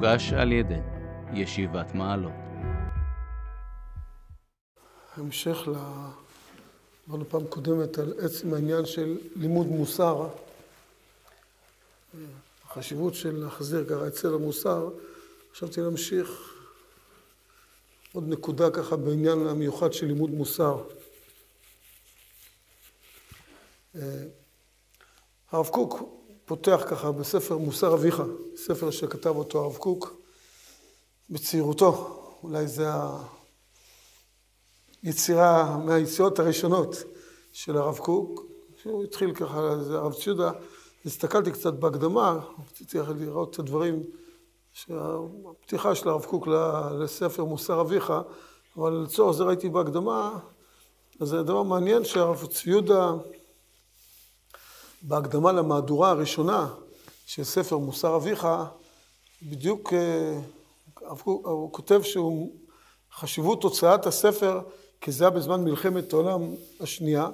מוגש על ידי ישיבת מעלות. המשך ל... אמרנו פעם קודמת על עצם העניין של לימוד מוסר, החשיבות של להחזיר ככה אצל המוסר. חשבתי להמשיך עוד נקודה ככה בעניין המיוחד של לימוד מוסר. הרב קוק פותח ככה בספר מוסר אביך, ספר שכתב אותו הרב קוק בצעירותו, אולי זה היצירה מהיציאות הראשונות של הרב קוק, שהוא התחיל ככה, זה הרב ציודה, הסתכלתי קצת בהקדמה, רציתי לראות את הדברים, הפתיחה של הרב קוק לספר מוסר אביך, אבל לצורך זה ראיתי בהקדמה, אז זה דבר מעניין שהרב ציודה בהקדמה למהדורה הראשונה של ספר מוסר אביך, בדיוק אה, הוא כותב שהוא חשיבות הוצאת הספר, כי זה היה בזמן מלחמת העולם השנייה,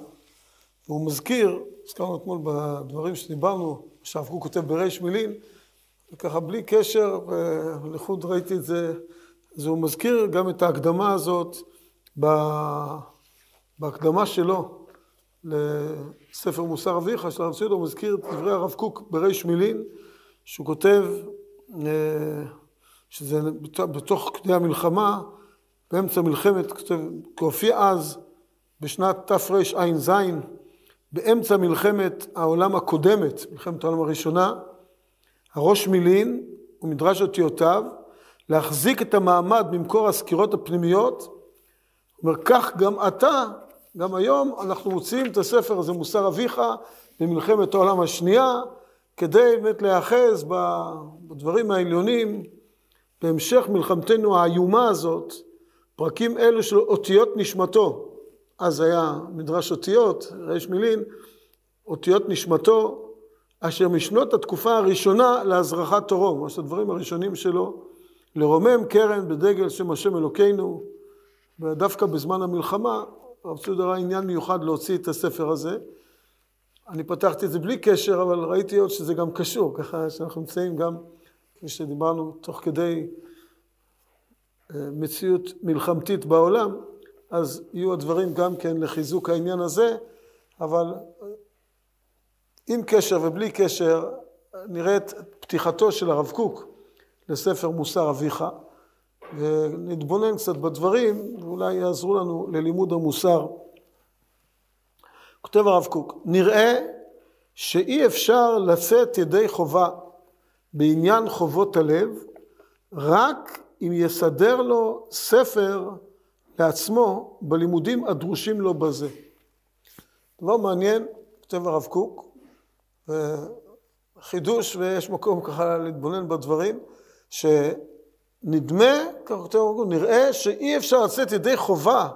והוא מזכיר, הזכרנו אתמול בדברים שדיברנו, שהרב קוק כותב בריש מילין, וככה בלי קשר, לחוד ראיתי את זה, אז הוא מזכיר גם את ההקדמה הזאת בהקדמה שלו לספר מוסר אביך של הרב ציודה, הוא מזכיר את דברי הרב קוק בריש מילין, שהוא כותב אה, שזה בתוך כדי המלחמה, באמצע מלחמת, כותב, כהופיע אז, בשנת תרע"ז, באמצע מלחמת העולם הקודמת, מלחמת העולם הראשונה, הראש מילין ומדרש אותיותיו, להחזיק את המעמד ממקור הסקירות הפנימיות, אומר, כך גם אתה גם היום אנחנו מוציאים את הספר הזה, מוסר אביך, במלחמת העולם השנייה, כדי באמת להיאחז בדברים העליונים, בהמשך מלחמתנו האיומה הזאת, פרקים אלו של אותיות נשמתו, אז היה מדרש אותיות, ריש מילין, אותיות נשמתו, אשר משנות התקופה הראשונה להזרחת תורו, ממש הדברים הראשונים שלו, לרומם קרן בדגל שם השם אלוקינו, ודווקא בזמן המלחמה הרב צודה ראה עניין מיוחד להוציא את הספר הזה. אני פתחתי את זה בלי קשר, אבל ראיתי עוד שזה גם קשור, ככה שאנחנו נמצאים גם, כפי שדיברנו, תוך כדי אה, מציאות מלחמתית בעולם, אז יהיו הדברים גם כן לחיזוק העניין הזה, אבל אה, עם קשר ובלי קשר, נראה את פתיחתו של הרב קוק לספר מוסר אביך. ונתבונן קצת בדברים, ואולי יעזרו לנו ללימוד המוסר. כותב הרב קוק, נראה שאי אפשר לצאת ידי חובה בעניין חובות הלב, רק אם יסדר לו ספר לעצמו בלימודים הדרושים לו בזה. דבר מעניין, כותב הרב קוק, חידוש ויש מקום ככה להתבונן בדברים, ש... נדמה, כך כותב הרב נראה שאי אפשר לצאת ידי חובה,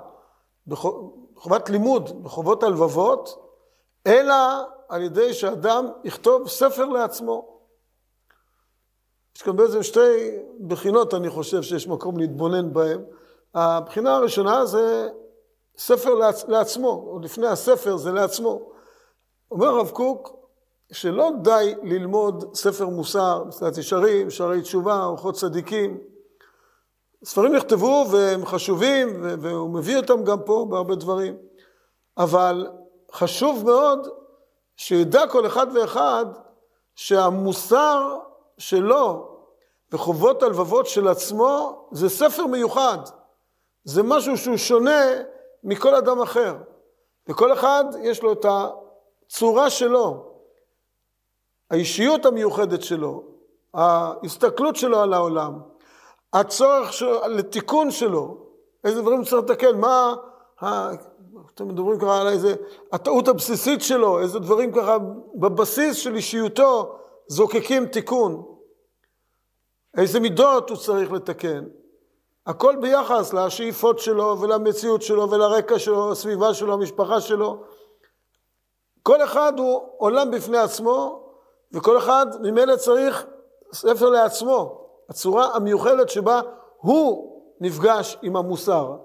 חובת לימוד, בחובות הלבבות, אלא על ידי שאדם יכתוב ספר לעצמו. יש כאן בעצם שתי בחינות, אני חושב, שיש מקום להתבונן בהן. הבחינה הראשונה זה ספר לעצ... לעצמו, עוד לפני הספר זה לעצמו. אומר הרב קוק, שלא די ללמוד ספר מוסר, מסילת ישרים, שערי תשובה, אורחות צדיקים, ספרים נכתבו והם חשובים, והוא מביא אותם גם פה בהרבה דברים, אבל חשוב מאוד שידע כל אחד ואחד שהמוסר שלו וחובות הלבבות של עצמו זה ספר מיוחד, זה משהו שהוא שונה מכל אדם אחר, וכל אחד יש לו את הצורה שלו, האישיות המיוחדת שלו, ההסתכלות שלו על העולם. הצורך של, לתיקון שלו, איזה דברים צריך לתקן, מה, ה, אתם מדברים ככה על איזה, הטעות הבסיסית שלו, איזה דברים ככה בבסיס של אישיותו זוקקים תיקון, איזה מידות הוא צריך לתקן. הכל ביחס לשאיפות שלו ולמציאות שלו ולרקע שלו, הסביבה שלו, המשפחה שלו. כל אחד הוא עולם בפני עצמו, וכל אחד ממילא צריך ספר לעצמו. הצורה המיוחדת שבה הוא נפגש עם המוסר.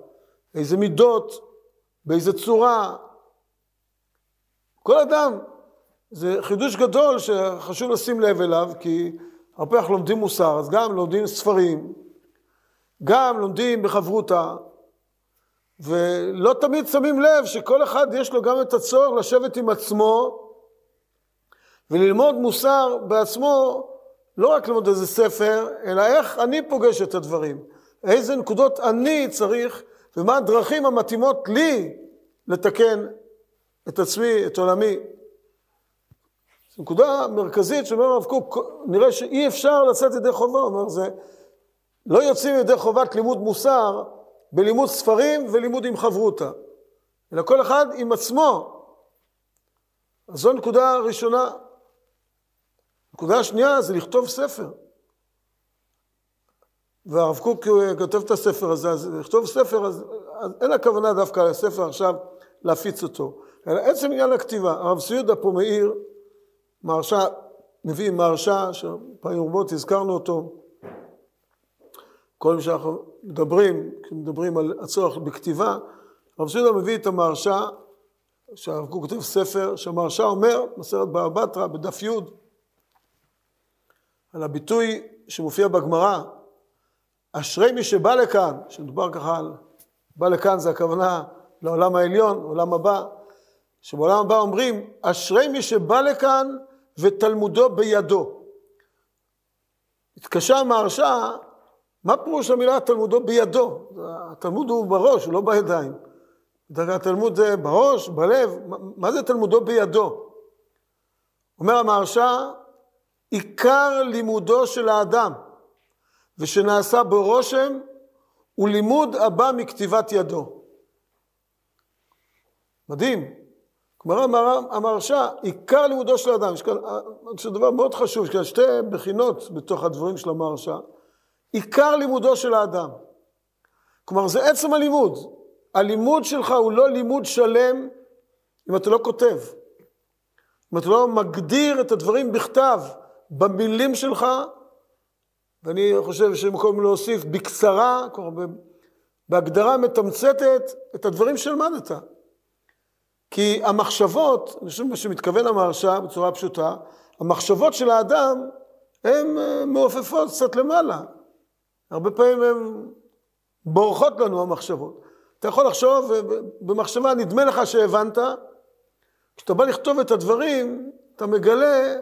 איזה מידות, באיזה צורה. כל אדם, זה חידוש גדול שחשוב לשים לב אליו, כי הרבה פעמים לומדים מוסר, אז גם לומדים ספרים, גם לומדים בחברותא, ולא תמיד שמים לב שכל אחד יש לו גם את הצורך לשבת עם עצמו וללמוד מוסר בעצמו, לא רק ללמוד איזה ספר, אלא איך אני פוגש את הדברים, איזה נקודות אני צריך ומה הדרכים המתאימות לי לתקן את עצמי, את עולמי. זו נקודה מרכזית שאומר הרב קוק, נראה שאי אפשר לצאת ידי חובה, אומר זה, לא יוצאים ידי חובת לימוד מוסר בלימוד ספרים ולימוד עם חברותא, אלא כל אחד עם עצמו. אז זו נקודה ראשונה. נקודה שנייה זה לכתוב ספר. והרב קוק כותב את הספר הזה, אז לכתוב ספר, אז, אז אין הכוונה דווקא לספר עכשיו להפיץ אותו, אלא עצם עניין הכתיבה. הרב סיודה פה מאיר, מהרשע, מביא מהרשע, שפעמים רבות הזכרנו אותו, כל פעם שאנחנו מדברים, כשמדברים על הצורך בכתיבה, הרב סיודה מביא את המהרשע, שהרב קוק כותב ספר, שהמהרשע אומר, מסרת בבא בתרא, בדף י', על הביטוי שמופיע בגמרא, אשרי מי שבא לכאן, שמדובר ככה על, בא לכאן זה הכוונה לעולם העליון, עולם הבא, שבעולם הבא אומרים, אשרי מי שבא לכאן ותלמודו בידו. התקשה מהרשע, מה פירוש המילה תלמודו בידו? התלמוד הוא בראש, הוא לא בידיים. התלמוד זה בראש, בלב, מה זה תלמודו בידו? אומר המהרשע, עיקר לימודו של האדם, ושנעשה בו רושם, הוא לימוד הבא מכתיבת ידו. מדהים. כלומר, המהרשע, עיקר לימודו של האדם, יש כאן, זה דבר מאוד חשוב, יש כאן שתי בחינות בתוך הדברים של המהרשע. עיקר לימודו של האדם. כלומר, זה עצם הלימוד. הלימוד שלך הוא לא לימוד שלם אם אתה לא כותב. אם אתה לא מגדיר את הדברים בכתב, במילים שלך, ואני חושב שמקום להוסיף בקצרה, בהגדרה מתמצתת את הדברים שלמדת. כי המחשבות, אני חושב מה שמתכוון המהרשע בצורה פשוטה, המחשבות של האדם הן אה, מעופפות קצת למעלה. הרבה פעמים הן בורחות לנו המחשבות. אתה יכול לחשוב, במחשבה נדמה לך שהבנת, כשאתה בא לכתוב את הדברים, אתה מגלה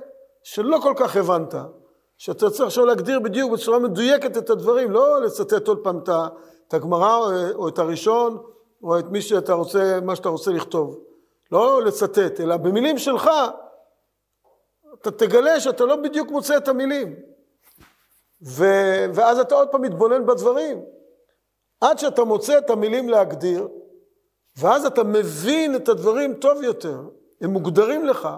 שלא כל כך הבנת, שאתה צריך עכשיו להגדיר בדיוק בצורה מדויקת את הדברים, לא לצטט עוד פעם את הגמרא או את הראשון, או את מי שאתה רוצה, מה שאתה רוצה לכתוב. לא לצטט, אלא במילים שלך, אתה תגלה שאתה לא בדיוק מוצא את המילים. ו... ואז אתה עוד פעם מתבונן בדברים. עד שאתה מוצא את המילים להגדיר, ואז אתה מבין את הדברים טוב יותר, הם מוגדרים לך,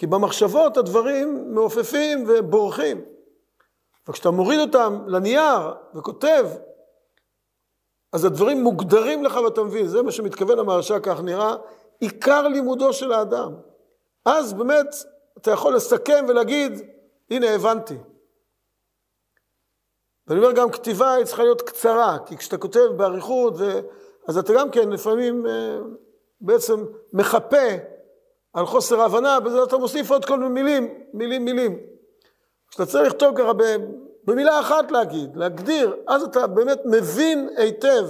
כי במחשבות הדברים מעופפים ובורחים. וכשאתה מוריד אותם לנייר וכותב, אז הדברים מוגדרים לך ואתה מבין, זה מה שמתכוון המהרשע, כך נראה, עיקר לימודו של האדם. אז באמת אתה יכול לסכם ולהגיד, הנה הבנתי. ואני אומר גם כתיבה היא צריכה להיות קצרה, כי כשאתה כותב באריכות. אז אתה גם כן לפעמים אה, בעצם מחפה על חוסר הבנה, בזה אתה מוסיף עוד כל מיני מילים, מילים, מילים. כשאתה צריך לכתוב ככה במילה אחת להגיד, להגדיר, אז אתה באמת מבין היטב,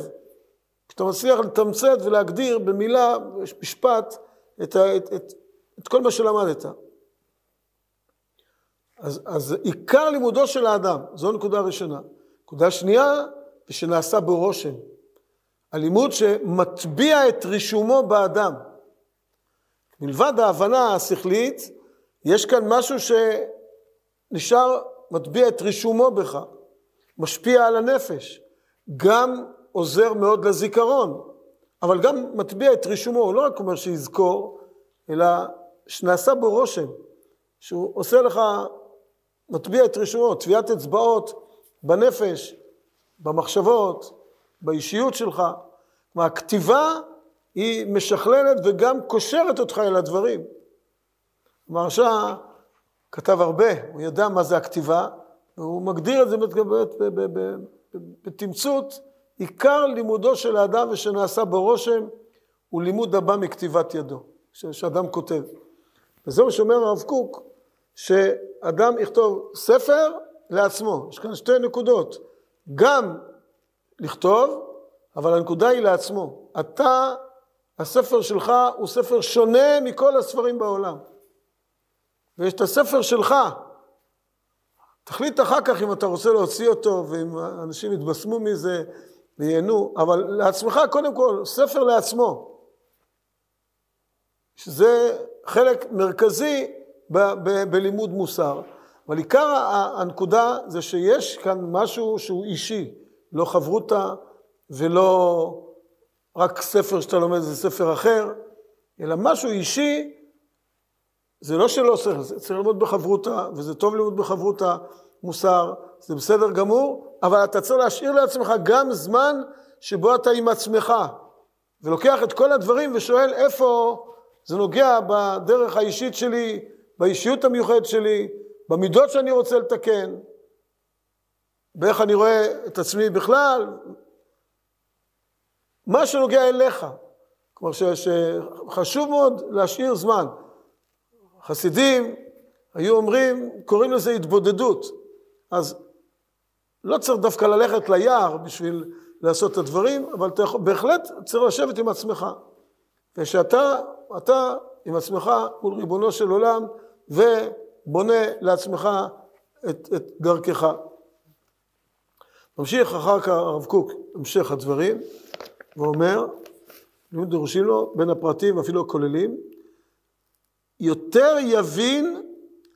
כשאתה מצליח לתמצת ולהגדיר במילה, משפט, את, את, את, את כל מה שלמדת. אז, אז עיקר לימודו של האדם, זו נקודה ראשונה. נקודה שנייה, ושנעשה בו רושם. הלימוד שמטביע את רישומו באדם. מלבד ההבנה השכלית, יש כאן משהו שנשאר, מטביע את רישומו בך, משפיע על הנפש, גם עוזר מאוד לזיכרון, אבל גם מטביע את רישומו, הוא לא רק אומר שיזכור, אלא שנעשה בו רושם, שהוא עושה לך, מטביע את רישומו, טביעת אצבעות בנפש, במחשבות, באישיות שלך. כלומר, הכתיבה היא משכללת וגם קושרת אותך אל הדברים. מרשע כתב הרבה, הוא ידע מה זה הכתיבה, והוא מגדיר את זה בתמצות, עיקר לימודו של האדם ושנעשה ברושם הוא לימוד הבא מכתיבת ידו, שאדם כותב. וזה מה שאומר הרב קוק, שאדם יכתוב ספר לעצמו. יש כאן שתי נקודות. גם לכתוב, אבל הנקודה היא לעצמו. אתה, הספר שלך הוא ספר שונה מכל הספרים בעולם. ויש את הספר שלך. תחליט אחר כך אם אתה רוצה להוציא אותו, ואם אנשים יתבשמו מזה וייהנו, אבל לעצמך קודם כל, ספר לעצמו. שזה חלק מרכזי ב- ב- בלימוד מוסר. אבל עיקר הנקודה זה שיש כאן משהו שהוא אישי, לא חברותה ולא רק ספר שאתה לומד זה ספר אחר, אלא משהו אישי, זה לא שלא צריך, צריך ללמוד בחברותה, וזה טוב ללמוד בחברותה, מוסר, זה בסדר גמור, אבל אתה צריך להשאיר לעצמך גם זמן שבו אתה עם עצמך, ולוקח את כל הדברים ושואל איפה זה נוגע בדרך האישית שלי, באישיות המיוחדת שלי, במידות שאני רוצה לתקן, באיך אני רואה את עצמי בכלל, מה שנוגע אליך. כלומר, שחשוב מאוד להשאיר זמן. חסידים היו אומרים, קוראים לזה התבודדות. אז לא צריך דווקא ללכת ליער בשביל לעשות את הדברים, אבל אתה יכול, בהחלט צריך לשבת עם עצמך. ושאתה, אתה עם עצמך מול ריבונו של עולם, ובונה לעצמך את, את דרכך. ממשיך אחר כך הרב קוק, המשך הדברים, ואומר, לימוד דורשים לו, בין הפרטים אפילו הכוללים, יותר יבין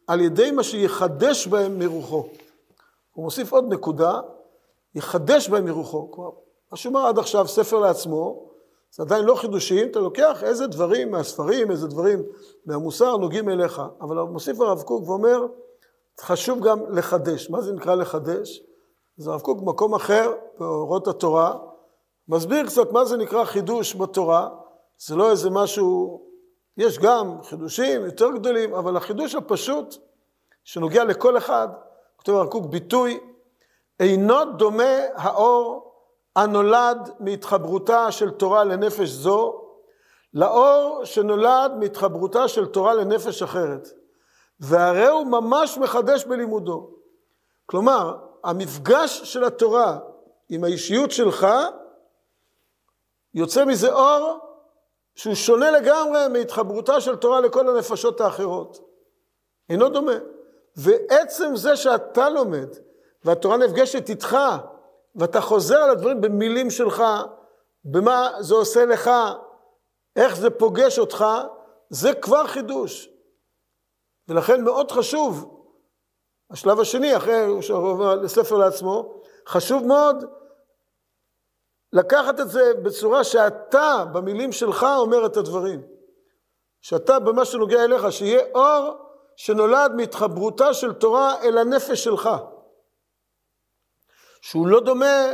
על ידי מה שיחדש בהם מרוחו. הוא מוסיף עוד נקודה, יחדש בהם מרוחו. כלומר, מה שאומר עד עכשיו ספר לעצמו, זה עדיין לא חידושים, אתה לוקח איזה דברים מהספרים, איזה דברים מהמוסר נוגעים אליך. אבל מוסיף הרב קוק ואומר, חשוב גם לחדש. מה זה נקרא לחדש? אז הרב קוק במקום אחר, באורות התורה, מסביר קצת מה זה נקרא חידוש בתורה. זה לא איזה משהו, יש גם חידושים יותר גדולים, אבל החידוש הפשוט, שנוגע לכל אחד, כותב הרב קוק ביטוי, אינו דומה האור הנולד מהתחברותה של תורה לנפש זו, לאור שנולד מהתחברותה של תורה לנפש אחרת. והרי הוא ממש מחדש בלימודו. כלומר, המפגש של התורה עם האישיות שלך, יוצא מזה אור שהוא שונה לגמרי מהתחברותה של תורה לכל הנפשות האחרות. אינו דומה. ועצם זה שאתה לומד, והתורה נפגשת איתך, ואתה חוזר על הדברים במילים שלך, במה זה עושה לך, איך זה פוגש אותך, זה כבר חידוש. ולכן מאוד חשוב, השלב השני, אחרי שהוא עובר לספר לעצמו, חשוב מאוד לקחת את זה בצורה שאתה, במילים שלך, אומר את הדברים. שאתה, במה שנוגע אליך, שיהיה אור שנולד מהתחברותה של תורה אל הנפש שלך. שהוא לא דומה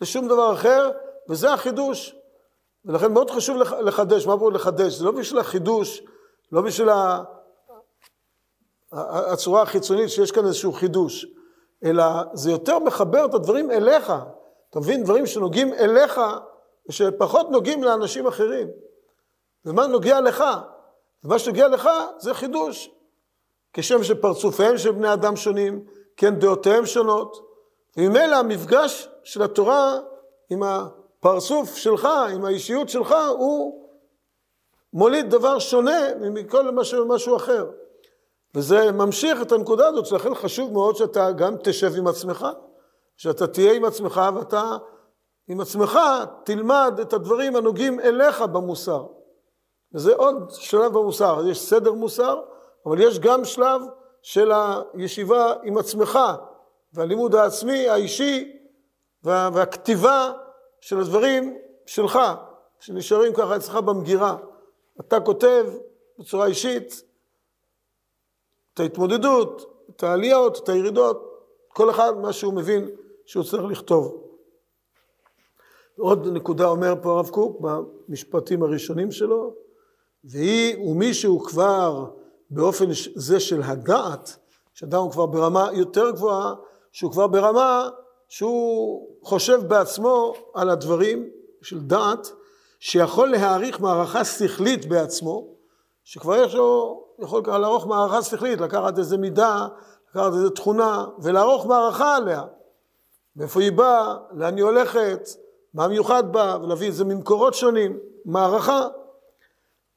לשום דבר אחר, וזה החידוש. ולכן מאוד חשוב לחדש. מה בואו לחדש? זה לא בשביל החידוש, לא בשביל הצורה החיצונית שיש כאן איזשהו חידוש, אלא זה יותר מחבר את הדברים אליך. אתה מבין? דברים שנוגעים אליך, ושפחות נוגעים לאנשים אחרים. ומה נוגע לך? ומה שנוגע לך זה חידוש. כשם שפרצופיהם של בני אדם שונים, כן דעותיהם שונות, וממילא המפגש של התורה עם הפרצוף שלך, עם האישיות שלך, הוא מוליד דבר שונה מכל משהו, משהו אחר. וזה ממשיך את הנקודה הזאת, שלכן חשוב מאוד שאתה גם תשב עם עצמך, שאתה תהיה עם עצמך ואתה עם עצמך תלמד את הדברים הנוגעים אליך במוסר. וזה עוד שלב במוסר, יש סדר מוסר, אבל יש גם שלב של הישיבה עם עצמך, והלימוד העצמי, האישי, וה, והכתיבה של הדברים שלך, שנשארים ככה אצלך במגירה. אתה כותב בצורה אישית את ההתמודדות, את העליות, את הירידות, כל אחד מה שהוא מבין שהוא צריך לכתוב. עוד נקודה אומר פה הרב קוק במשפטים הראשונים שלו, והיא ומי שהוא כבר באופן זה של הדעת, שאדם הוא כבר ברמה יותר גבוהה, שהוא כבר ברמה שהוא חושב בעצמו על הדברים של דעת, שיכול להעריך מערכה שכלית בעצמו, שכבר יש לו, יכול לערוך מערכה שכלית, לקחת איזה מידה, לקחת איזו תכונה ולערוך מערכה עליה. מאיפה היא באה, לאן היא הולכת, מה מיוחד בה, ולהביא את זה ממקורות שונים, מערכה.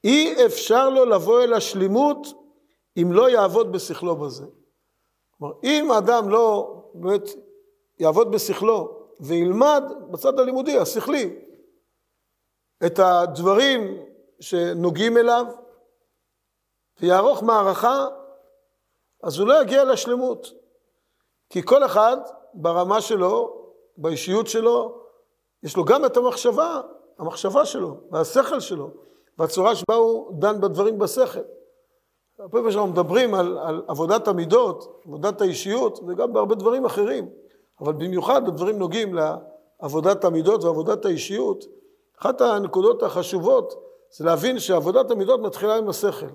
אי אפשר לו לבוא אל השלימות אם לא יעבוד בשכלו בזה. כלומר, אם האדם לא באמת יעבוד בשכלו וילמד בצד הלימודי, השכלי, את הדברים שנוגעים אליו, ויערוך מערכה, אז הוא לא יגיע לשלמות. כי כל אחד ברמה שלו, באישיות שלו, יש לו גם את המחשבה, המחשבה שלו, והשכל שלו, והצורה שבה הוא דן בדברים בשכל. הרבה פעמים כשאנחנו מדברים על, על עבודת המידות, עבודת האישיות, וגם בהרבה דברים אחרים, אבל במיוחד הדברים נוגעים לעבודת המידות ועבודת האישיות, אחת הנקודות החשובות זה להבין שעבודת המידות מתחילה עם השכל.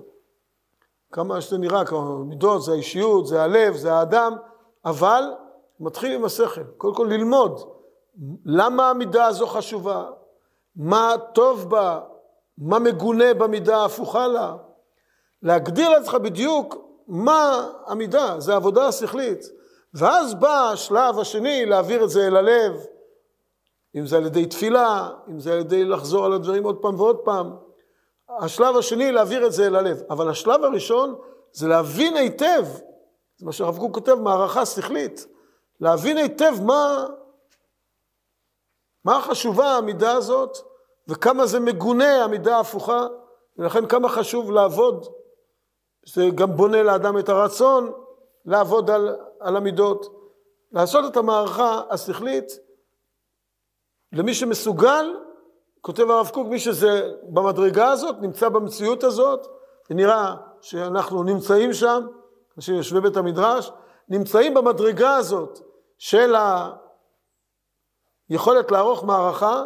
כמה שזה נראה, כמה מידות זה האישיות, זה הלב, זה האדם, אבל מתחיל עם השכל. קודם כל ללמוד למה המידה הזו חשובה, מה טוב בה, מה מגונה במידה ההפוכה לה. להגדיר לעצמך בדיוק מה המידה, זה העבודה השכלית. ואז בא השלב השני להעביר את זה אל הלב, אם זה על ידי תפילה, אם זה על ידי לחזור על הדברים עוד פעם ועוד פעם. השלב השני להעביר את זה אל הלב. אבל השלב הראשון זה להבין היטב, זה מה שהרב קוק כותב, מערכה שכלית, להבין היטב מה, מה חשובה העמידה הזאת וכמה זה מגונה המידה ההפוכה, ולכן כמה חשוב לעבוד. זה גם בונה לאדם את הרצון לעבוד על, על המידות. לעשות את המערכה השכלית למי שמסוגל, כותב הרב קוק, מי שזה במדרגה הזאת, נמצא במציאות הזאת, ונראה שאנחנו נמצאים שם, אנשים יושבי בית המדרש, נמצאים במדרגה הזאת של היכולת לערוך מערכה,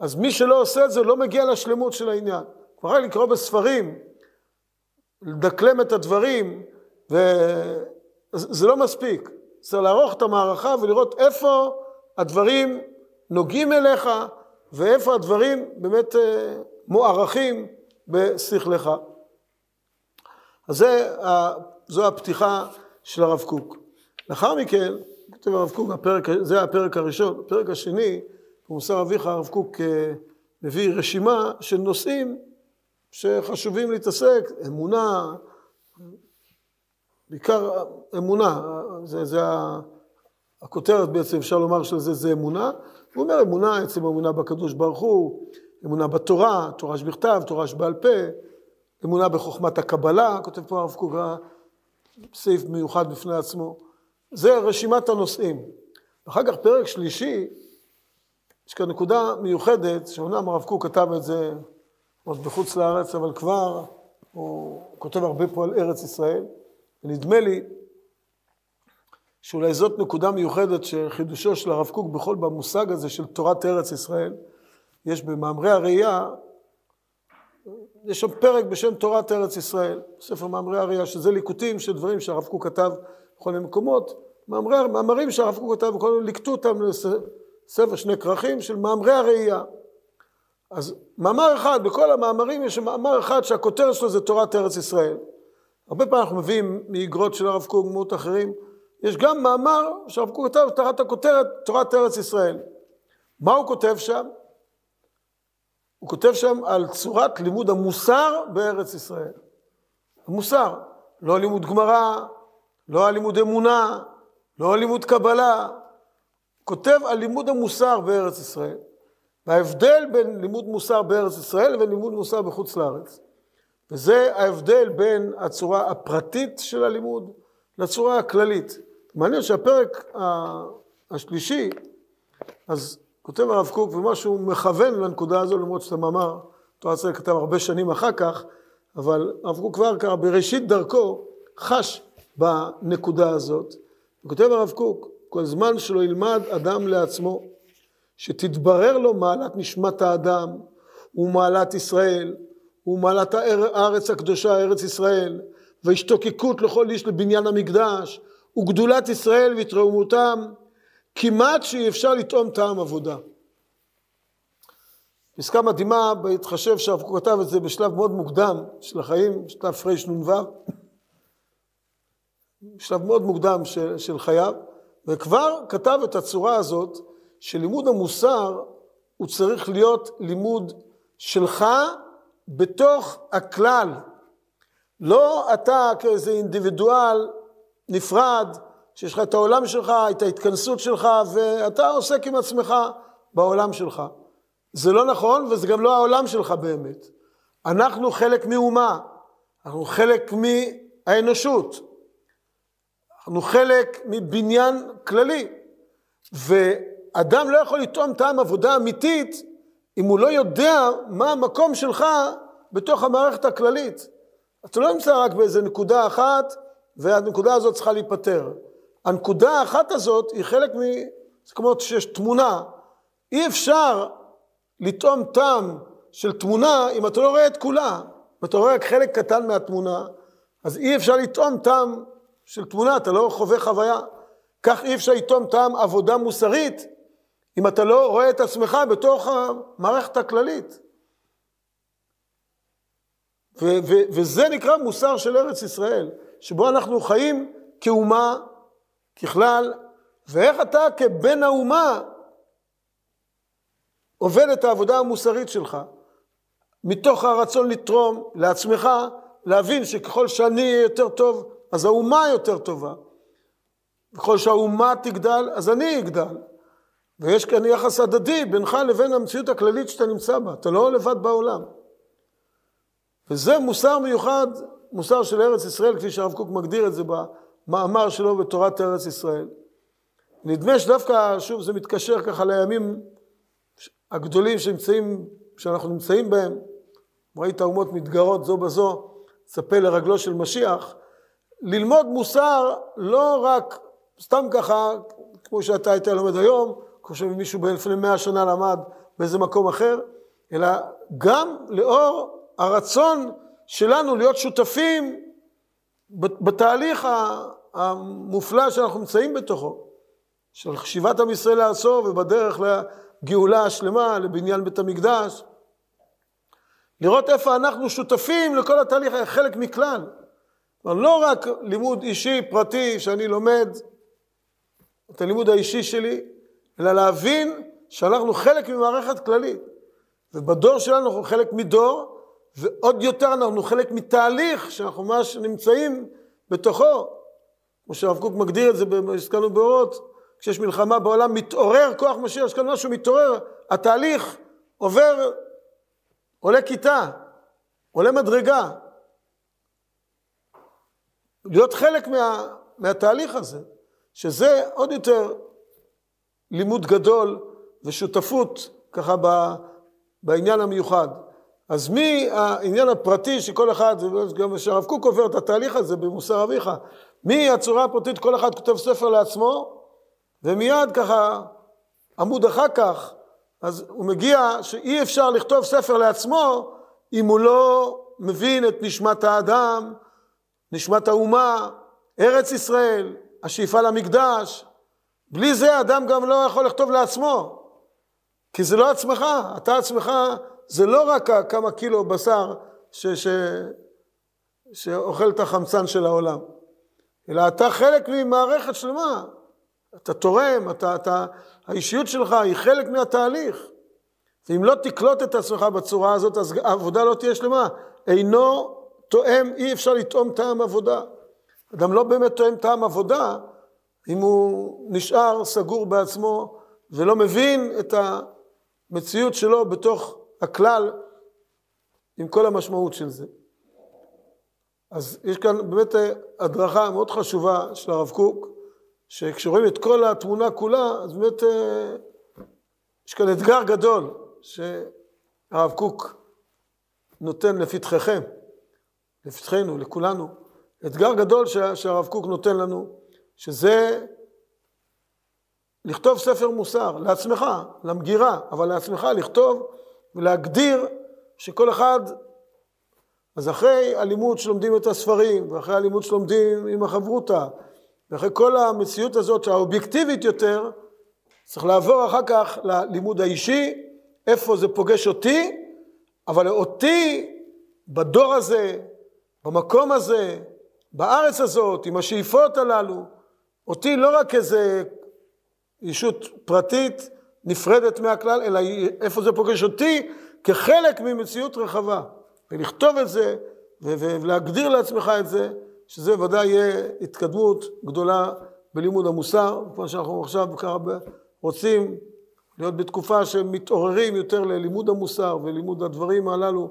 אז מי שלא עושה את זה לא מגיע לשלמות של העניין. כבר היה לקרוא בספרים, לדקלם את הדברים, וזה לא מספיק. צריך לערוך את המערכה ולראות איפה הדברים נוגעים אליך, ואיפה הדברים באמת אה, מוערכים בשכלך. אז זה, זו הפתיחה של הרב קוק. לאחר מכן, כותב הרב קוק, הפרק, זה הפרק הראשון. הפרק השני, במוסר אביך, הרב קוק אה, מביא רשימה של נושאים שחשובים להתעסק, אמונה, בעיקר אמונה, זה, זה הכותרת בעצם, אפשר לומר של זה, זה אמונה. הוא אומר אמונה, עצם אמונה בקדוש ברוך הוא, אמונה בתורה, תורה שבכתב, תורה שבעל פה, אמונה בחוכמת הקבלה, כותב פה הרב קוק, סעיף מיוחד בפני עצמו. זה רשימת הנושאים. אחר כך פרק שלישי, יש כאן נקודה מיוחדת, שאומנם הרב קוק כתב את זה עוד בחוץ לארץ, אבל כבר הוא כותב הרבה פה על ארץ ישראל, ונדמה לי שאולי זאת נקודה מיוחדת שחידושו של הרב קוק בכל במושג הזה של תורת ארץ ישראל, יש במאמרי הראייה, יש שם פרק בשם תורת ארץ ישראל, ספר מאמרי הראייה, שזה ליקוטים של דברים שהרב קוק כתב בכל מיני מקומות, מאמרי, מאמרים שהרב קוק כתב, בכל מיני ליקטו אותם לספר שני כרכים של מאמרי הראייה. אז מאמר אחד, בכל המאמרים יש מאמר אחד שהכותרת שלו זה תורת ארץ ישראל. הרבה פעמים אנחנו מביאים מאגרות של הרב קוק, ומאות אחרים, יש גם מאמר שהרב קוק כתב תחת הכותרת תורת ארץ ישראל. מה הוא כותב שם? הוא כותב שם על צורת לימוד המוסר בארץ ישראל. המוסר, לא לימוד גמרא, לא על לימוד אמונה, לא על לימוד קבלה. כותב על לימוד המוסר בארץ ישראל. וההבדל בין לימוד מוסר בארץ ישראל לבין לימוד מוסר בחוץ לארץ. וזה ההבדל בין הצורה הפרטית של הלימוד לצורה הכללית. מעניין שהפרק השלישי, אז כותב הרב קוק, ומה שהוא מכוון לנקודה הזו, למרות שאתה מאמר, תורה ישראל כתב הרבה שנים אחר כך, אבל הרב קוק כבר בראשית דרכו חש בנקודה הזאת. וכותב הרב קוק, כל זמן שלא ילמד אדם לעצמו, שתתברר לו מעלת נשמת האדם ומעלת ישראל ומעלת הארץ הקדושה, ארץ ישראל, והשתוקקות לכל איש לבניין המקדש, וגדולת ישראל והתרוממותם, כמעט שאי אפשר לטעום טעם עבודה. פסקה מדהימה, בהתחשב שהרב קוק כתב את זה בשלב מאוד מוקדם של החיים, שלב פרנ"ו. בשלב מאוד מוקדם של, של חייו, וכבר כתב את הצורה הזאת, שלימוד המוסר הוא צריך להיות לימוד שלך בתוך הכלל. לא אתה כאיזה אינדיבידואל נפרד, שיש לך את העולם שלך, את ההתכנסות שלך, ואתה עוסק עם עצמך בעולם שלך. זה לא נכון, וזה גם לא העולם שלך באמת. אנחנו חלק מאומה, אנחנו חלק מהאנושות, אנחנו חלק מבניין כללי, ואדם לא יכול לטעום טעם עבודה אמיתית אם הוא לא יודע מה המקום שלך בתוך המערכת הכללית. אתה לא נמצא רק באיזה נקודה אחת, והנקודה הזאת צריכה להיפתר. הנקודה האחת הזאת היא חלק מ... זה כמו שיש תמונה. אי אפשר לטעום טעם של תמונה אם אתה לא רואה את כולה. אם אתה רואה רק חלק קטן מהתמונה, אז אי אפשר לטעום טעם של תמונה, אתה לא חווה חוויה. כך אי אפשר לטעום טעם עבודה מוסרית אם אתה לא רואה את עצמך בתוך המערכת הכללית. ו- ו- וזה נקרא מוסר של ארץ ישראל, שבו אנחנו חיים כאומה, ככלל, ואיך אתה כבן האומה עובד את העבודה המוסרית שלך, מתוך הרצון לתרום לעצמך, להבין שככל שאני אהיה יותר טוב, אז האומה יותר טובה. ככל שהאומה תגדל, אז אני אגדל. ויש כאן יחס הדדי בינך לבין המציאות הכללית שאתה נמצא בה. אתה לא לבד בעולם. וזה מוסר מיוחד, מוסר של ארץ ישראל, כפי שהרב קוק מגדיר את זה במאמר שלו בתורת ארץ ישראל. נדמה שדווקא, שוב, זה מתקשר ככה לימים הגדולים שנמצאים, שאנחנו נמצאים בהם. ראית האומות מתגרות זו בזו, צפה לרגלו של משיח. ללמוד מוסר לא רק סתם ככה, כמו שאתה היית לומד היום, כמו שמישהו לפני מאה שנה למד באיזה מקום אחר, אלא גם לאור הרצון שלנו להיות שותפים בתהליך המופלא שאנחנו נמצאים בתוכו, של שיבת עם ישראל לארצו ובדרך לגאולה השלמה, לבניין בית המקדש. לראות איפה אנחנו שותפים לכל התהליך, חלק מכלל. כלומר, לא רק לימוד אישי, פרטי, שאני לומד את הלימוד האישי שלי, אלא להבין שאנחנו חלק ממערכת כללית. ובדור שלנו אנחנו חלק מדור, ועוד יותר אנחנו חלק מתהליך שאנחנו ממש נמצאים בתוכו. כמו שהרב קוק מגדיר את זה, הזכרנו באורות, כשיש מלחמה בעולם, מתעורר כוח משיח, יש כאן משהו מתעורר, התהליך עובר, עולה כיתה, עולה מדרגה. להיות חלק מה, מהתהליך הזה, שזה עוד יותר לימוד גדול ושותפות ככה בעניין המיוחד. אז מהעניין הפרטי שכל אחד, גם שהרב קוק עובר את התהליך הזה במוסר אביך, מהצורה הפרטית כל אחד כותב ספר לעצמו, ומיד ככה, עמוד אחר כך, אז הוא מגיע שאי אפשר לכתוב ספר לעצמו אם הוא לא מבין את נשמת האדם, נשמת האומה, ארץ ישראל, השאיפה למקדש. בלי זה אדם גם לא יכול לכתוב לעצמו, כי זה לא עצמך, אתה עצמך זה לא רק כמה קילו בשר ש, ש, שאוכל את החמצן של העולם, אלא אתה חלק ממערכת שלמה. אתה תורם, אתה, אתה, האישיות שלך היא חלק מהתהליך. ואם לא תקלוט את עצמך בצורה הזאת, אז העבודה לא תהיה שלמה. אינו תואם, אי אפשר לטעום טעם עבודה. אדם לא באמת תואם טעם עבודה אם הוא נשאר סגור בעצמו ולא מבין את המציאות שלו בתוך הכלל עם כל המשמעות של זה. אז יש כאן באמת הדרכה מאוד חשובה של הרב קוק, שכשרואים את כל התמונה כולה, אז באמת אה, יש כאן אתגר גדול שהרב קוק נותן לפתחכם, לפתחנו, לכולנו. אתגר גדול שהרב קוק נותן לנו, שזה לכתוב ספר מוסר, לעצמך, למגירה, אבל לעצמך לכתוב ולהגדיר שכל אחד, אז אחרי הלימוד שלומדים את הספרים, ואחרי הלימוד שלומדים עם החברותא, ואחרי כל המציאות הזאת האובייקטיבית יותר, צריך לעבור אחר כך ללימוד האישי, איפה זה פוגש אותי, אבל אותי בדור הזה, במקום הזה, בארץ הזאת, עם השאיפות הללו, אותי לא רק איזה ישות פרטית נפרדת מהכלל, אלא איפה זה פוגש אותי כחלק ממציאות רחבה. ולכתוב את זה ולהגדיר לעצמך את זה, שזה ודאי יהיה התקדמות גדולה בלימוד המוסר, כמו שאנחנו עכשיו ככה רוצים להיות בתקופה שמתעוררים יותר ללימוד המוסר ולימוד הדברים הללו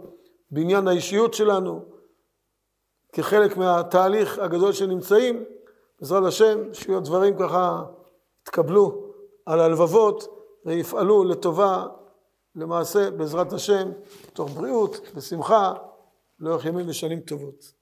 בעניין האישיות שלנו, כחלק מהתהליך הגדול שנמצאים, בעזרת השם, שיהיו הדברים ככה יתקבלו על הלבבות ויפעלו לטובה, למעשה, בעזרת השם, תוך בריאות ושמחה, לאורך ימים ושנים טובות.